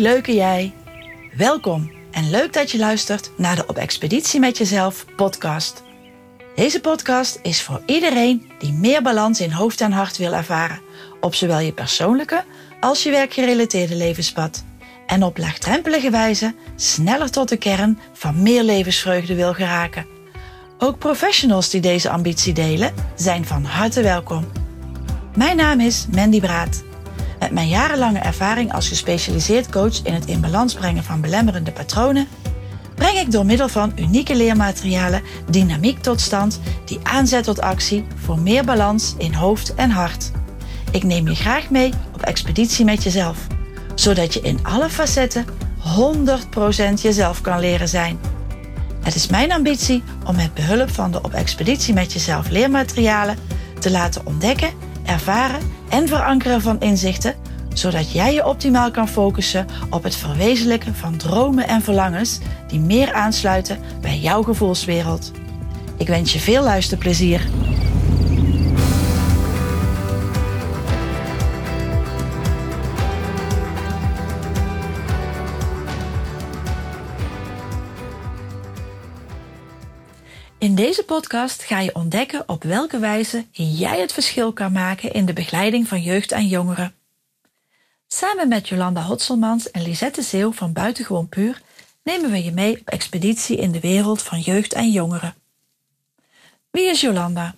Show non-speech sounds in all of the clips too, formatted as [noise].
leuke jij. Welkom en leuk dat je luistert naar de Op Expeditie met Jezelf podcast. Deze podcast is voor iedereen die meer balans in hoofd en hart wil ervaren, op zowel je persoonlijke als je werkgerelateerde levenspad. En op laagdrempelige wijze sneller tot de kern van meer levensvreugde wil geraken. Ook professionals die deze ambitie delen, zijn van harte welkom. Mijn naam is Mandy Braat. Met mijn jarenlange ervaring als gespecialiseerd coach in het in balans brengen van belemmerende patronen, breng ik door middel van unieke leermaterialen dynamiek tot stand die aanzet tot actie voor meer balans in hoofd en hart. Ik neem je graag mee op expeditie met jezelf, zodat je in alle facetten 100% jezelf kan leren zijn. Het is mijn ambitie om met behulp van de op expeditie met jezelf leermaterialen te laten ontdekken, ervaren en verankeren van inzichten, zodat jij je optimaal kan focussen op het verwezenlijken van dromen en verlangens die meer aansluiten bij jouw gevoelswereld. Ik wens je veel luisterplezier. In deze podcast ga je ontdekken op welke wijze jij het verschil kan maken in de begeleiding van jeugd en jongeren. Samen met Jolanda Hotselmans en Lisette Zeeuw van Buitengewoon Puur nemen we je mee op expeditie in de wereld van jeugd en jongeren. Wie is Jolanda?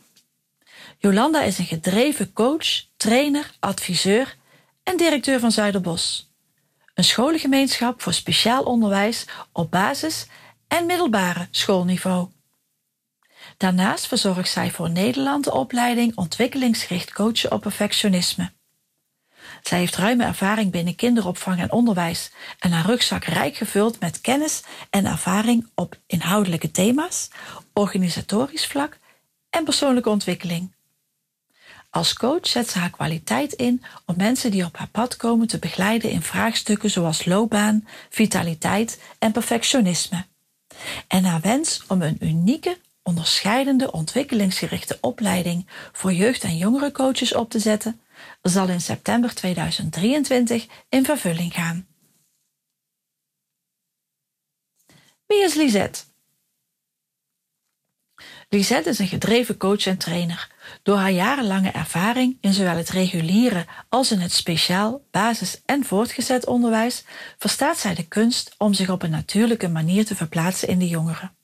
Jolanda is een gedreven coach, trainer, adviseur en directeur van Zuiderbos. Een scholengemeenschap voor speciaal onderwijs op basis- en middelbare schoolniveau. Daarnaast verzorgt zij voor Nederland de opleiding Ontwikkelingsgericht Coachen op Perfectionisme. Zij heeft ruime ervaring binnen kinderopvang en onderwijs en haar rugzak rijk gevuld met kennis en ervaring op inhoudelijke thema's, organisatorisch vlak en persoonlijke ontwikkeling. Als coach zet ze haar kwaliteit in om mensen die op haar pad komen te begeleiden in vraagstukken zoals loopbaan, vitaliteit en perfectionisme. En haar wens om een unieke onderscheidende ontwikkelingsgerichte opleiding voor jeugd- en jongerencoaches op te zetten, zal in september 2023 in vervulling gaan. Wie is Lisette? Lisette is een gedreven coach en trainer. Door haar jarenlange ervaring in zowel het reguliere als in het speciaal, basis- en voortgezet onderwijs verstaat zij de kunst om zich op een natuurlijke manier te verplaatsen in de jongeren.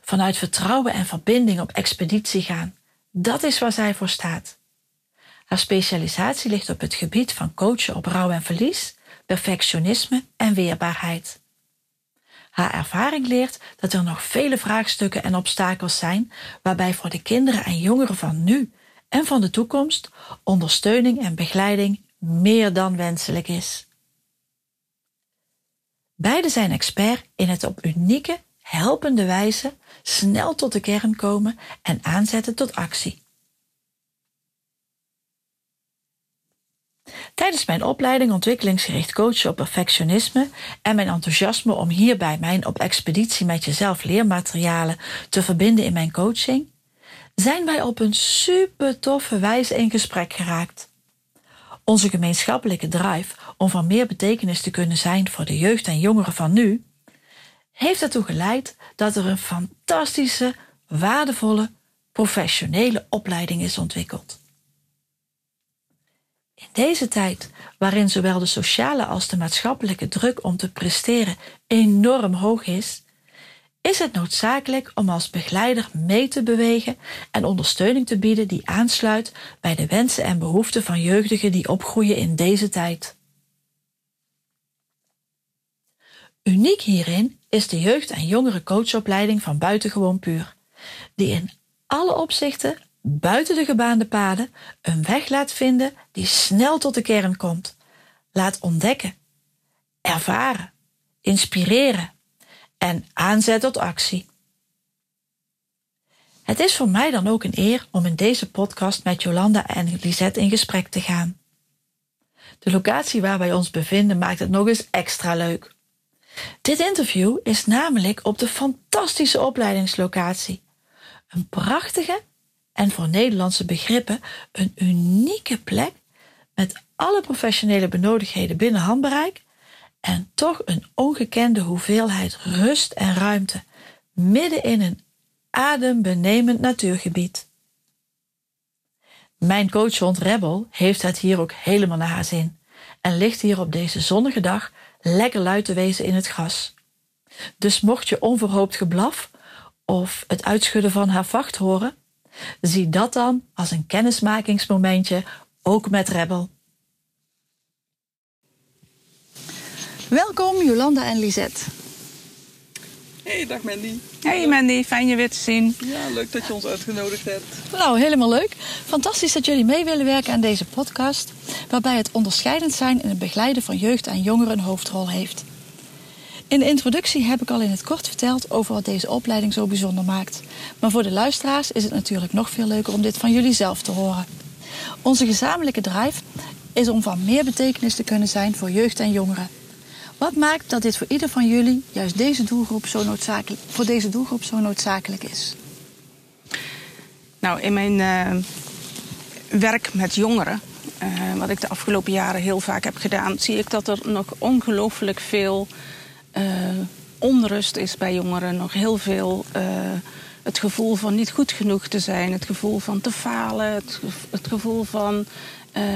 Vanuit vertrouwen en verbinding op expeditie gaan. Dat is waar zij voor staat. Haar specialisatie ligt op het gebied van coachen op rouw en verlies, perfectionisme en weerbaarheid. Haar ervaring leert dat er nog vele vraagstukken en obstakels zijn waarbij voor de kinderen en jongeren van nu en van de toekomst ondersteuning en begeleiding meer dan wenselijk is. Beide zijn expert in het op unieke helpende wijze snel tot de kern komen en aanzetten tot actie. Tijdens mijn opleiding ontwikkelingsgericht coachen op perfectionisme en mijn enthousiasme om hierbij mijn op expeditie met jezelf leermaterialen te verbinden in mijn coaching, zijn wij op een super toffe wijze in gesprek geraakt. Onze gemeenschappelijke drive om van meer betekenis te kunnen zijn voor de jeugd en jongeren van nu heeft ertoe geleid dat er een fantastische, waardevolle, professionele opleiding is ontwikkeld. Deze tijd, waarin zowel de sociale als de maatschappelijke druk om te presteren enorm hoog is, is het noodzakelijk om als begeleider mee te bewegen en ondersteuning te bieden die aansluit bij de wensen en behoeften van jeugdigen die opgroeien in deze tijd. Uniek hierin is de jeugd- en jongerencoachopleiding van Buitengewoon Puur, die in alle opzichten buiten de gebaande paden een weg laat vinden die snel tot de kern komt, laat ontdekken, ervaren, inspireren en aanzet tot actie. Het is voor mij dan ook een eer om in deze podcast met Jolanda en Lisette in gesprek te gaan. De locatie waar wij ons bevinden maakt het nog eens extra leuk. Dit interview is namelijk op de fantastische opleidingslocatie. Een prachtige en voor Nederlandse begrippen een unieke plek met alle professionele benodigdheden binnen handbereik En toch een ongekende hoeveelheid rust en ruimte midden in een adembenemend natuurgebied. Mijn coachhond Rebel heeft het hier ook helemaal naar haar zin en ligt hier op deze zonnige dag lekker luid te wezen in het gras. Dus mocht je onverhoopt geblaf of het uitschudden van haar vacht horen, zie dat dan als een kennismakingsmomentje ook met Rebel. Welkom Jolanda en Lisette. Hey, dag Mandy. Hey Mandy, fijn je weer te zien. Ja, leuk dat je ons uitgenodigd hebt. Nou, helemaal leuk. Fantastisch dat jullie mee willen werken aan deze podcast, waarbij het onderscheidend zijn in het begeleiden van jeugd en jongeren een hoofdrol heeft. In de introductie heb ik al in het kort verteld over wat deze opleiding zo bijzonder maakt. Maar voor de luisteraars is het natuurlijk nog veel leuker om dit van jullie zelf te horen. Onze gezamenlijke drive is om van meer betekenis te kunnen zijn voor jeugd en jongeren. Wat maakt dat dit voor ieder van jullie juist deze doelgroep zo noodzakelijk, voor deze doelgroep zo noodzakelijk is? Nou, in mijn uh, werk met jongeren, uh, wat ik de afgelopen jaren heel vaak heb gedaan, zie ik dat er nog ongelooflijk veel onrust is bij jongeren. Nog heel veel het gevoel van niet goed genoeg te zijn, het gevoel van te falen, het, gevoel van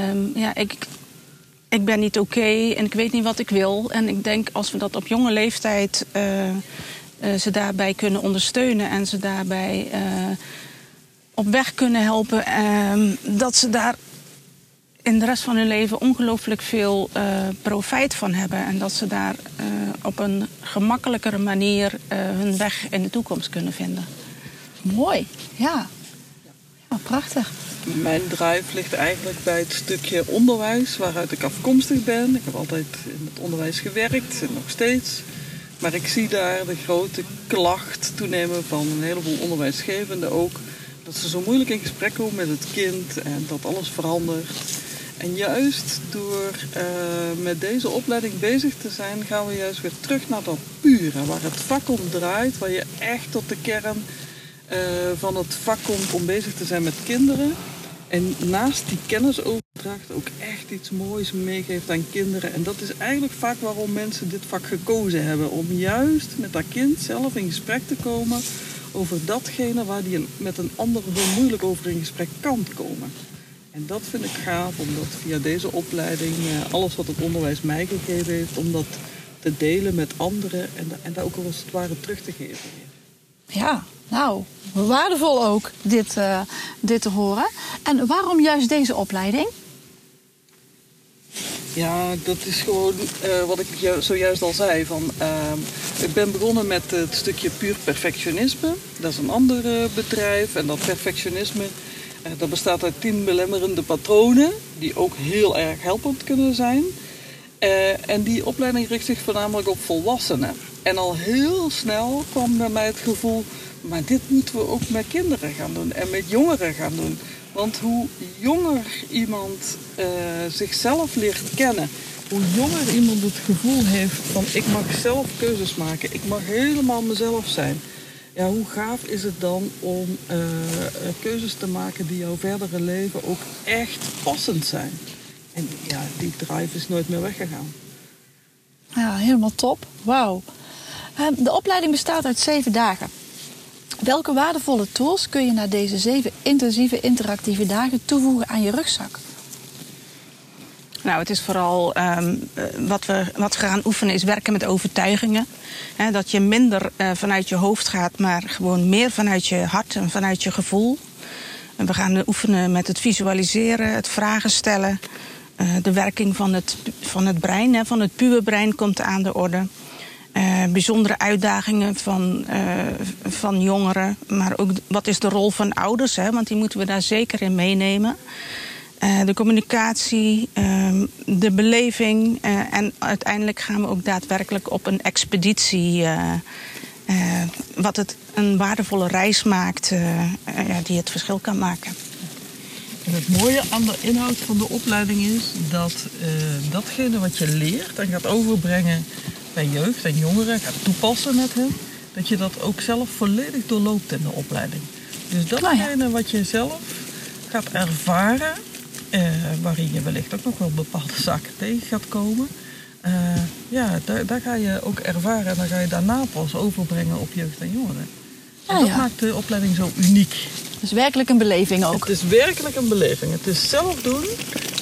um, ja, ik, ik ben niet oké en ik weet niet wat ik wil. En ik denk als we dat op jonge leeftijd uh, ze daarbij kunnen ondersteunen en ze daarbij op weg kunnen helpen, ehm, dat ze daar in de rest van hun leven ongelooflijk veel profijt van hebben. En dat ze daar op een gemakkelijkere manier hun weg in de toekomst kunnen vinden. Mooi, ja. ja prachtig. Mijn drive ligt eigenlijk bij het stukje onderwijs waaruit ik afkomstig ben. Ik heb altijd in het onderwijs gewerkt en nog steeds. Maar ik zie daar de grote klacht toenemen van een heleboel onderwijsgevenden ook. Dat ze zo moeilijk in gesprek komen met het kind en dat alles verandert. En juist door uh, met deze opleiding bezig te zijn, gaan we juist weer terug naar dat pure. Waar het vak om draait, waar je echt tot de kern uh, van het vak komt om bezig te zijn met kinderen. En naast die kennisoverdracht ook echt iets moois meegeeft aan kinderen. En dat is eigenlijk vaak waarom mensen dit vak gekozen hebben. Om juist met dat kind zelf in gesprek te komen over datgene waar die met een ander zo moeilijk over in gesprek kan komen. En dat vind ik gaaf, omdat via deze opleiding eh, alles wat het onderwijs mij gegeven heeft, om dat te delen met anderen en, en daar ook als het ware terug te geven. Ja, nou, waardevol ook dit, uh, dit te horen. En waarom juist deze opleiding? Ja, dat is gewoon uh, wat ik zojuist al zei. Van, uh, ik ben begonnen met het stukje puur perfectionisme. Dat is een ander bedrijf. En dat perfectionisme dat bestaat uit tien belemmerende patronen. Die ook heel erg helpend kunnen zijn. en die opleiding richt zich voornamelijk op volwassenen. En al heel snel kwam bij mij het gevoel maar dit moeten we ook met kinderen gaan doen en met jongeren gaan doen. Want hoe jonger iemand uh, zichzelf leert kennen, hoe jonger iemand het gevoel heeft van ik mag zelf keuzes maken, ik mag helemaal mezelf zijn. Ja, hoe gaaf is het dan om uh, keuzes te maken die jouw verdere leven ook echt passend zijn? En ja, die drive is nooit meer weggegaan. Ja, helemaal top. Wauw. Uh, de opleiding bestaat uit zeven dagen. Welke waardevolle tools kun je na deze zeven intensieve interactieve dagen toevoegen aan je rugzak? Nou, het is vooral um, wat, we, wat we gaan oefenen is werken met overtuigingen. Dat je minder uh, vanuit je hoofd gaat, maar gewoon meer vanuit je hart en vanuit je gevoel. En we gaan oefenen met het visualiseren, het vragen stellen. Uh, de werking van het, van het brein, van het puwe brein komt aan de orde. Bijzondere uitdagingen van, van jongeren. Maar ook wat is de rol van ouders, want die moeten we daar zeker in meenemen. Uh, de communicatie, ehm, de beleving. en uiteindelijk gaan we ook daadwerkelijk op een expeditie. wat het een waardevolle reis maakt die het verschil kan maken. En het mooie aan de inhoud van de opleiding is dat datgene wat je leert en gaat overbrengen bij jeugd en jongeren gaat toepassen met hen, dat je dat ook zelf volledig doorloopt in de opleiding. Dus datgene oh ja. wat je zelf gaat ervaren, eh, waarin je wellicht ook nog wel bepaalde [laughs] zaken tegen gaat komen, eh, ja, daar, daar ga je ook ervaren en dan ga je daarna pas overbrengen op jeugd en jongeren. En Ah, dat ja. maakt de opleiding zo uniek. Dus werkelijk een beleving ook. Het is werkelijk een beleving. Het is zelf doen,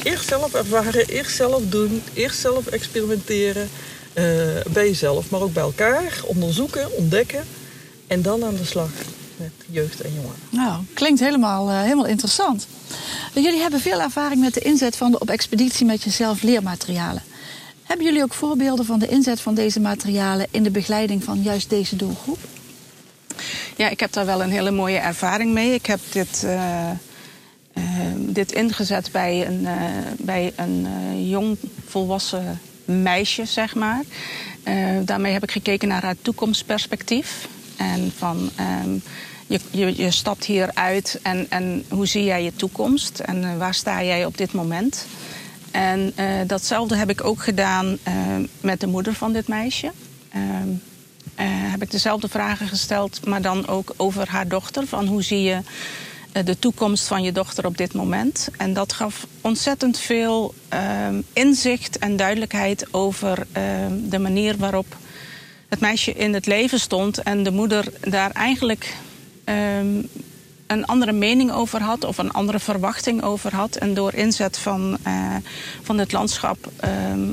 eerst zelf ervaren, eerst zelf doen, eerst zelf experimenteren. eh, bij jezelf, maar ook bij elkaar. Onderzoeken, ontdekken en dan aan de slag jeugd en jongeren. Nou, klinkt helemaal, eh, helemaal interessant. Jullie hebben veel ervaring met de inzet van de op expeditie met jezelf leermaterialen. Hebben jullie ook voorbeelden van de inzet van deze materialen in de begeleiding van juist deze doelgroep? Ja, ik heb daar wel een hele mooie ervaring mee. Ik heb dit, eh, eh, dit ingezet bij een, eh, bij een eh, jong volwassen meisje, zeg maar. Eh, daarmee heb ik gekeken naar haar toekomstperspectief. En van, ehm, je, je, je stapt hier uit en, en hoe zie jij je toekomst? En eh, waar sta jij op dit moment? En eh, datzelfde heb ik ook gedaan eh, met de moeder van dit meisje. Ehm, eh, heb ik dezelfde vragen gesteld, maar dan ook over haar dochter. Van hoe zie je de toekomst van je dochter op dit moment? En dat gaf ontzettend veel ehm, inzicht en duidelijkheid over ehm, de manier waarop het meisje in het leven stond. En de moeder daar eigenlijk ehm, een andere mening over had of een andere verwachting over had. En door inzet van, eh, van het landschap ehm,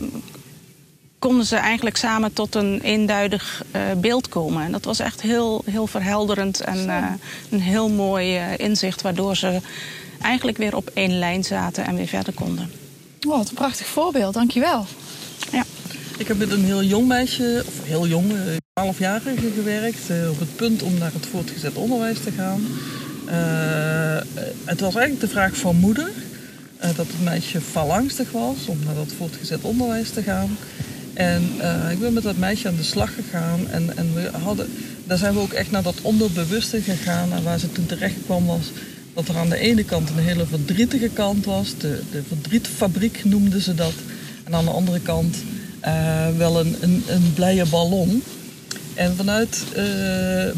konden ze eigenlijk samen tot een eenduidig eh, beeld komen. En dat was echt heel, heel verhelderend en eh, een heel mooi inzicht, waardoor ze eigenlijk weer op één lijn zaten en weer verder konden. Wat een prachtig voorbeeld, dankjewel. Ja. Ik heb met een heel jong meisje, of heel jong, eh, 12-jarige gewerkt, eh, op het punt om naar het voortgezet onderwijs te gaan. Eh, het was eigenlijk de vraag van moeder eh, dat het meisje valangstig was om naar dat voortgezet onderwijs te gaan. En eh, ik ben met dat meisje aan de slag gegaan en, en we hadden, daar zijn we ook echt naar dat onderbewuste gegaan. En waar ze toen terecht kwam was dat er aan de ene kant een hele verdrietige kant was, de, de verdrietfabriek noemden ze dat. En aan de andere kant eh, wel een, een, een blije ballon. En vanuit eh,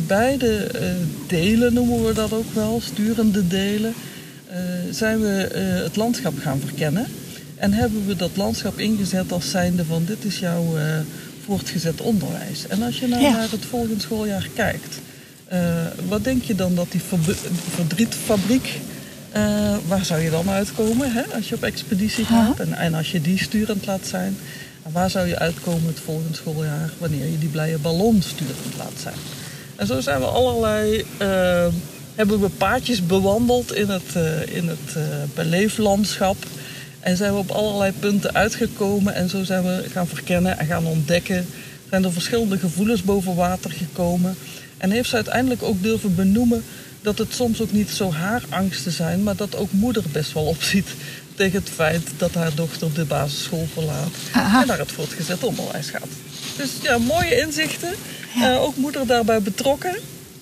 beide eh, delen, noemen we dat ook wel, sturende delen, zijn we het landschap gaan verkennen. En hebben we dat landschap ingezet als zijnde van dit is jouw voortgezet onderwijs. En als je nou Ja. naar het volgende schooljaar kijkt, wat denk je dan dat die verdrietfabriek, eh, waar zou je dan uitkomen hè, als je op expeditie gaat? En, en als je die sturend laat zijn, waar zou je uitkomen het volgende schooljaar wanneer je die blije ballon sturend laat zijn? En zo zijn we allerlei, eh, hebben we paadjes bewandeld in het, eh, in het eh, beleeflandschap. En zijn we op allerlei punten uitgekomen en zo zijn we gaan verkennen en gaan ontdekken. Zijn er verschillende gevoelens boven water gekomen. En heeft ze uiteindelijk ook durven benoemen dat het soms ook niet zo haar angsten zijn, maar dat ook moeder best wel [laughs] opziet tegen het feit dat haar dochter de basisschool verlaat Aha. en naar het voortgezet onderwijs gaat. Dus ja, mooie inzichten. Eh, ook moeder daarbij betrokken.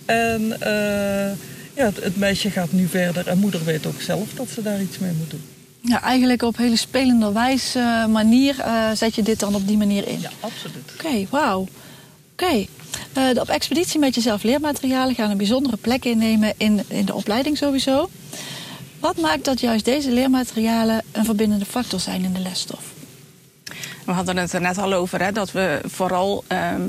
En eh, ja, het, het meisje gaat nu verder en moeder weet ook zelf dat ze daar iets mee moet doen. Ja, eigenlijk op hele spelenderwijs eh, manier zet je dit dan op die manier in. Ja, absoluut. Oké, wauw. Oké. De op expeditie met jezelf leermaterialen gaan een bijzondere plek innemen in, in de opleiding sowieso. Wat maakt dat juist deze leermaterialen een verbindende factor zijn in de lesstof? We hadden het er net al over, hè, dat we vooral ehm,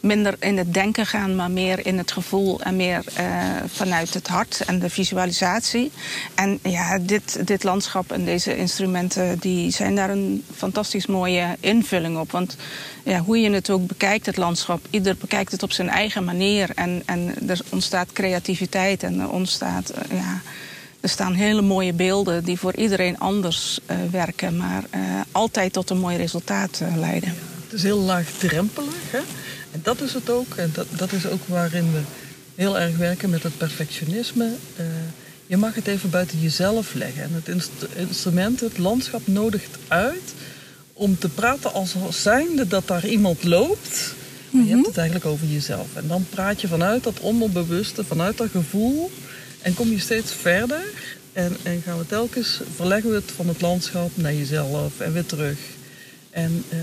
minder in het denken gaan, maar meer in het gevoel en meer eh, vanuit het hart en de visualisatie. En ja, dit, dit landschap en deze instrumenten die zijn daar een fantastisch mooie invulling op. Want ja, hoe je het ook bekijkt, het landschap, ieder bekijkt het op zijn eigen manier. En, en er ontstaat creativiteit en er ontstaat. eh, ja, er staan hele mooie beelden die voor iedereen anders eh, werken, maar eh, altijd tot een mooi resultaat eh, leiden. Het is heel laagdrempelig. Hè? En dat is het ook. En dat, dat is ook waarin we heel erg werken met het perfectionisme. Je mag het even buiten jezelf leggen. En het inst- instrument, het landschap, nodigt uit om te praten als zijnde dat daar iemand loopt. Maar je hebt het eigenlijk over jezelf. En dan praat je vanuit dat onderbewuste, vanuit dat gevoel. En kom je steeds verder. En, en gaan we telkens, verleggen we het van het landschap naar jezelf en weer terug. En eh,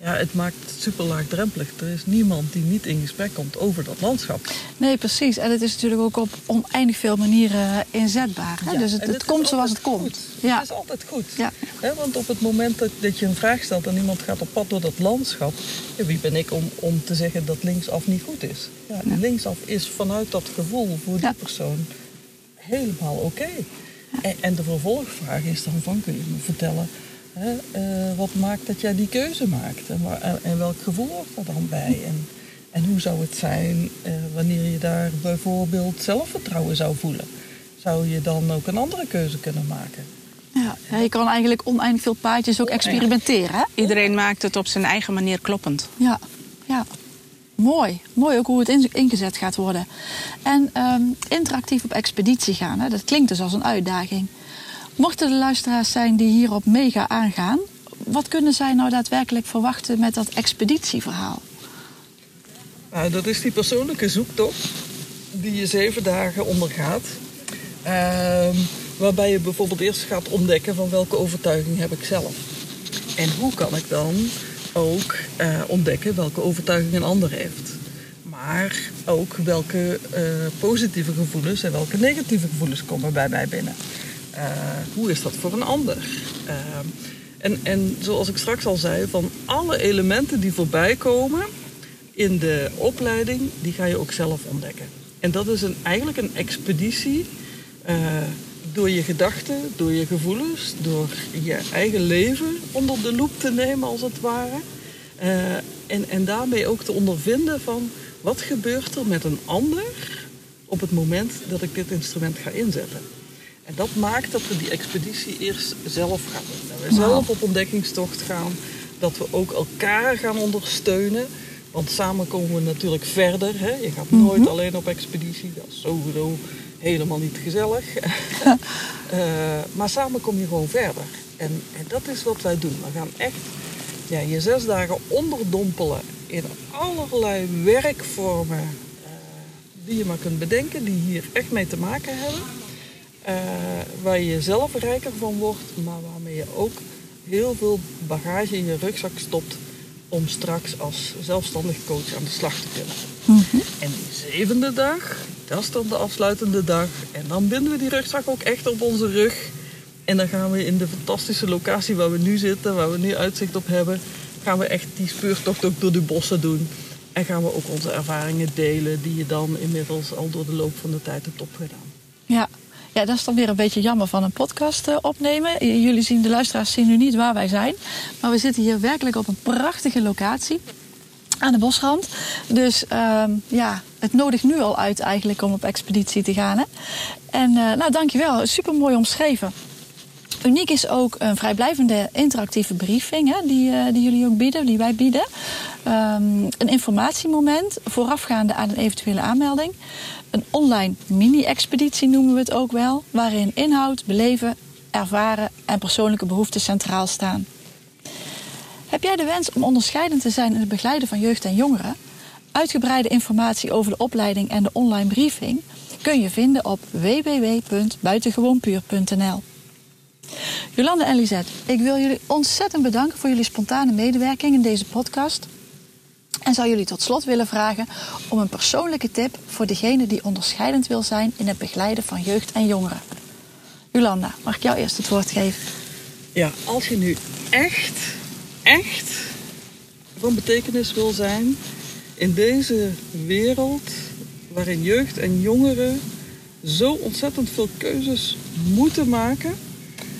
Ja, het maakt het super laagdrempelig. Er is niemand die niet in gesprek komt over dat landschap. Nee, precies. En het is natuurlijk ook op oneindig veel manieren inzetbaar. Hè? Ja, dus het, komt zoals het komt. goed. Ja. Het is altijd goed. Ja. Want op het moment dat, dat je een vraag stelt en iemand gaat op pad door dat landschap, ja, wie ben ik om, om te zeggen dat linksaf niet goed is? Ja, Ja. Linksaf is vanuit dat gevoel voor die persoon helemaal oké. En, en de vervolgvraag is dan van, kun je me vertellen, hè, eh, wat maakt dat jij die keuze maakt? En, waar- en, en welk gevoel hoort er dan bij? En, en hoe zou het zijn eh, wanneer je daar bijvoorbeeld zelfvertrouwen zou voelen? Zou je dan ook een andere keuze kunnen maken? Ja. Ja, je kan eigenlijk oneindig veel paadjes ook experimenteren. Hè? Iedereen maakt het op zijn eigen manier kloppend. Ja, ja. Mooi. Mooi ook hoe het in- ingezet gaat worden. En ehm, interactief op expeditie gaan, hè, dat klinkt dus als een uitdaging. Mochten de luisteraars zijn die hierop mega aangaan, wat kunnen zij nou daadwerkelijk verwachten met dat expeditieverhaal? Nou, dat is die persoonlijke zoektocht die je zeven dagen ondergaat. Ehm, waarbij je bijvoorbeeld eerst gaat ontdekken van welke overtuiging heb ik zelf. En hoe kan ik dan ook eh, ontdekken welke overtuiging een ander heeft. Maar ook welke eh, positieve gevoelens en welke negatieve gevoelens komen bij mij binnen. Eh, hoe is dat voor een ander? Ehm, en, en zoals ik straks al zei, van alle elementen die voorbij komen in de opleiding, die ga je ook zelf ontdekken. En dat is een, eigenlijk een expeditie eh, door je gedachten, door je gevoelens, door je eigen leven onder de loep te nemen als het ware. Eh, en, en daarmee ook te ondervinden van wat gebeurt er met een ander op het moment dat ik dit instrument ga inzetten. En dat maakt dat we die expeditie eerst zelf gaan doen. Dat we zelf op ontdekkingstocht gaan. Dat we ook elkaar gaan ondersteunen. Want samen komen we natuurlijk verder. Hè? Je gaat nooit alleen op expeditie. Dat is sowieso helemaal niet gezellig. [laughs] Eh, maar samen kom je gewoon verder. En, en dat is wat wij doen. We gaan echt ja, je zes dagen onderdompelen in allerlei werkvormen eh, die je maar kunt bedenken, die hier echt mee te maken hebben. Eh, waar je zelf rijker van wordt, maar waarmee je ook heel veel bagage in je rugzak stopt om straks als zelfstandig coach aan de slag te kunnen. En die zevende dag, dat is dan de afsluitende dag. En dan binden we die rugzak ook echt op onze rug. En dan gaan we in de fantastische locatie waar we nu zitten, waar we nu uitzicht op hebben, gaan we echt die speurtocht ook door de bossen doen. En gaan we ook onze ervaringen delen die je dan inmiddels al door de loop van de tijd hebt opgedaan. Ja. Ja, dat is dan weer een beetje jammer van een podcast eh, opnemen. Jullie zien, de luisteraars zien nu niet waar wij zijn. Maar we zitten hier werkelijk op een prachtige locatie. Aan de bosrand. Dus ehm, ja, het nodigt nu al uit eigenlijk om op expeditie te gaan. Hè? En eh, nou, dankjewel. Super mooi omschreven. Uniek is ook een vrijblijvende interactieve briefing hè, die, eh, die jullie ook bieden, die wij bieden. Ehm, een informatiemoment voorafgaande aan een eventuele aanmelding. Een online mini-expeditie noemen we het ook wel, waarin inhoud, beleven, ervaren en persoonlijke behoeften centraal staan. Heb jij de wens om onderscheidend te zijn in het begeleiden van jeugd en jongeren? Uitgebreide informatie over de opleiding en de online briefing kun je vinden op www.buitengewoonpuur.nl. Jolande en Lisette, ik wil jullie ontzettend bedanken voor jullie spontane medewerking in deze podcast. En zou jullie tot slot willen vragen om een persoonlijke tip voor degene die onderscheidend wil zijn in het begeleiden van jeugd en jongeren. Jolanda, mag ik jou eerst het woord geven? Ja, als je nu echt, echt van betekenis wil zijn in deze wereld waarin jeugd en jongeren zo ontzettend veel keuzes moeten maken,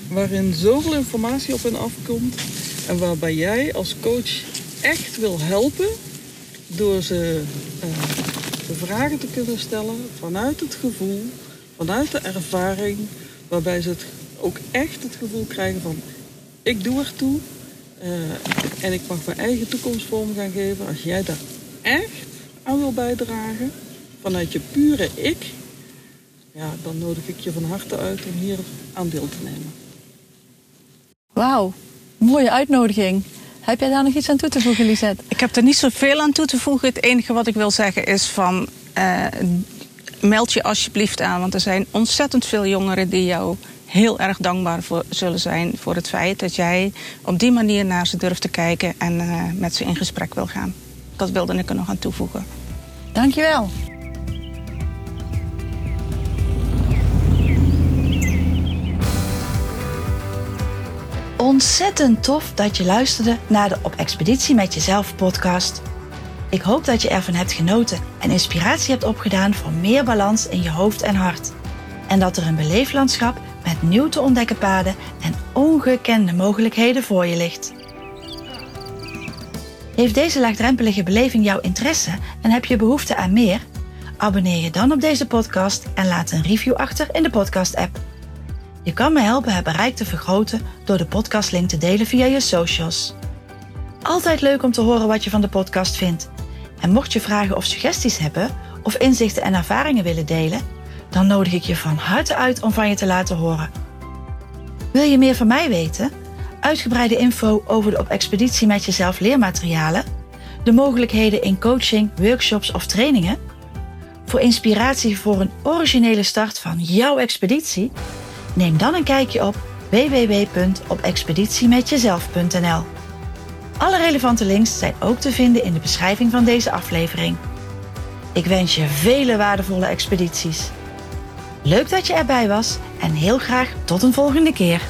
waarin zoveel informatie op hen afkomt en waarbij jij als coach echt wil helpen door ze eh, de vragen te kunnen stellen vanuit het gevoel, vanuit de ervaring, waarbij ze het ook echt het gevoel krijgen van ik doe ertoe eh, en ik mag mijn eigen toekomst vorm gaan geven. Als jij daar echt aan wil bijdragen, vanuit je pure ik, ja, dan nodig ik je van harte uit om hier aan deel te nemen. Wauw, mooie uitnodiging. Heb jij daar nog iets aan toe te voegen, Lisette? Ik heb er niet zoveel aan toe te voegen. Het enige wat ik wil zeggen is van... eh, meld je alsjeblieft aan, want er zijn ontzettend veel jongeren die jou heel erg dankbaar voor zullen zijn voor het feit dat jij op die manier naar ze durft te kijken en uh, met ze in gesprek wil gaan. Dat wilde ik er nog aan toevoegen. Dankjewel. Ontzettend tof dat je luisterde naar de Op Expeditie met Jezelf podcast. Ik hoop dat je ervan hebt genoten en inspiratie hebt opgedaan voor meer balans in je hoofd en hart. En dat er een beleeflandschap met nieuw te ontdekken paden en ongekende mogelijkheden voor je ligt. Heeft deze laagdrempelige beleving jouw interesse en heb je behoefte aan meer? Abonneer je dan op deze podcast en laat een review achter in de podcast-app. Je kan me helpen het bereik te vergroten door de podcastlink te delen via je socials. Altijd leuk om te horen wat je van de podcast vindt. En mocht je vragen of suggesties hebben, of inzichten en ervaringen willen delen, dan nodig ik je van harte uit om van je te laten horen. Wil je meer van mij weten? Uitgebreide info over de op expeditie met jezelf leermaterialen, de mogelijkheden in coaching, workshops of trainingen? Voor inspiratie voor een originele start van jouw expeditie? Neem dan een kijkje op www.opexpeditiemetjezelf.nl. Alle relevante links zijn ook te vinden in de beschrijving van deze aflevering. Ik wens je vele waardevolle expedities. Leuk dat je erbij was en heel graag tot een volgende keer.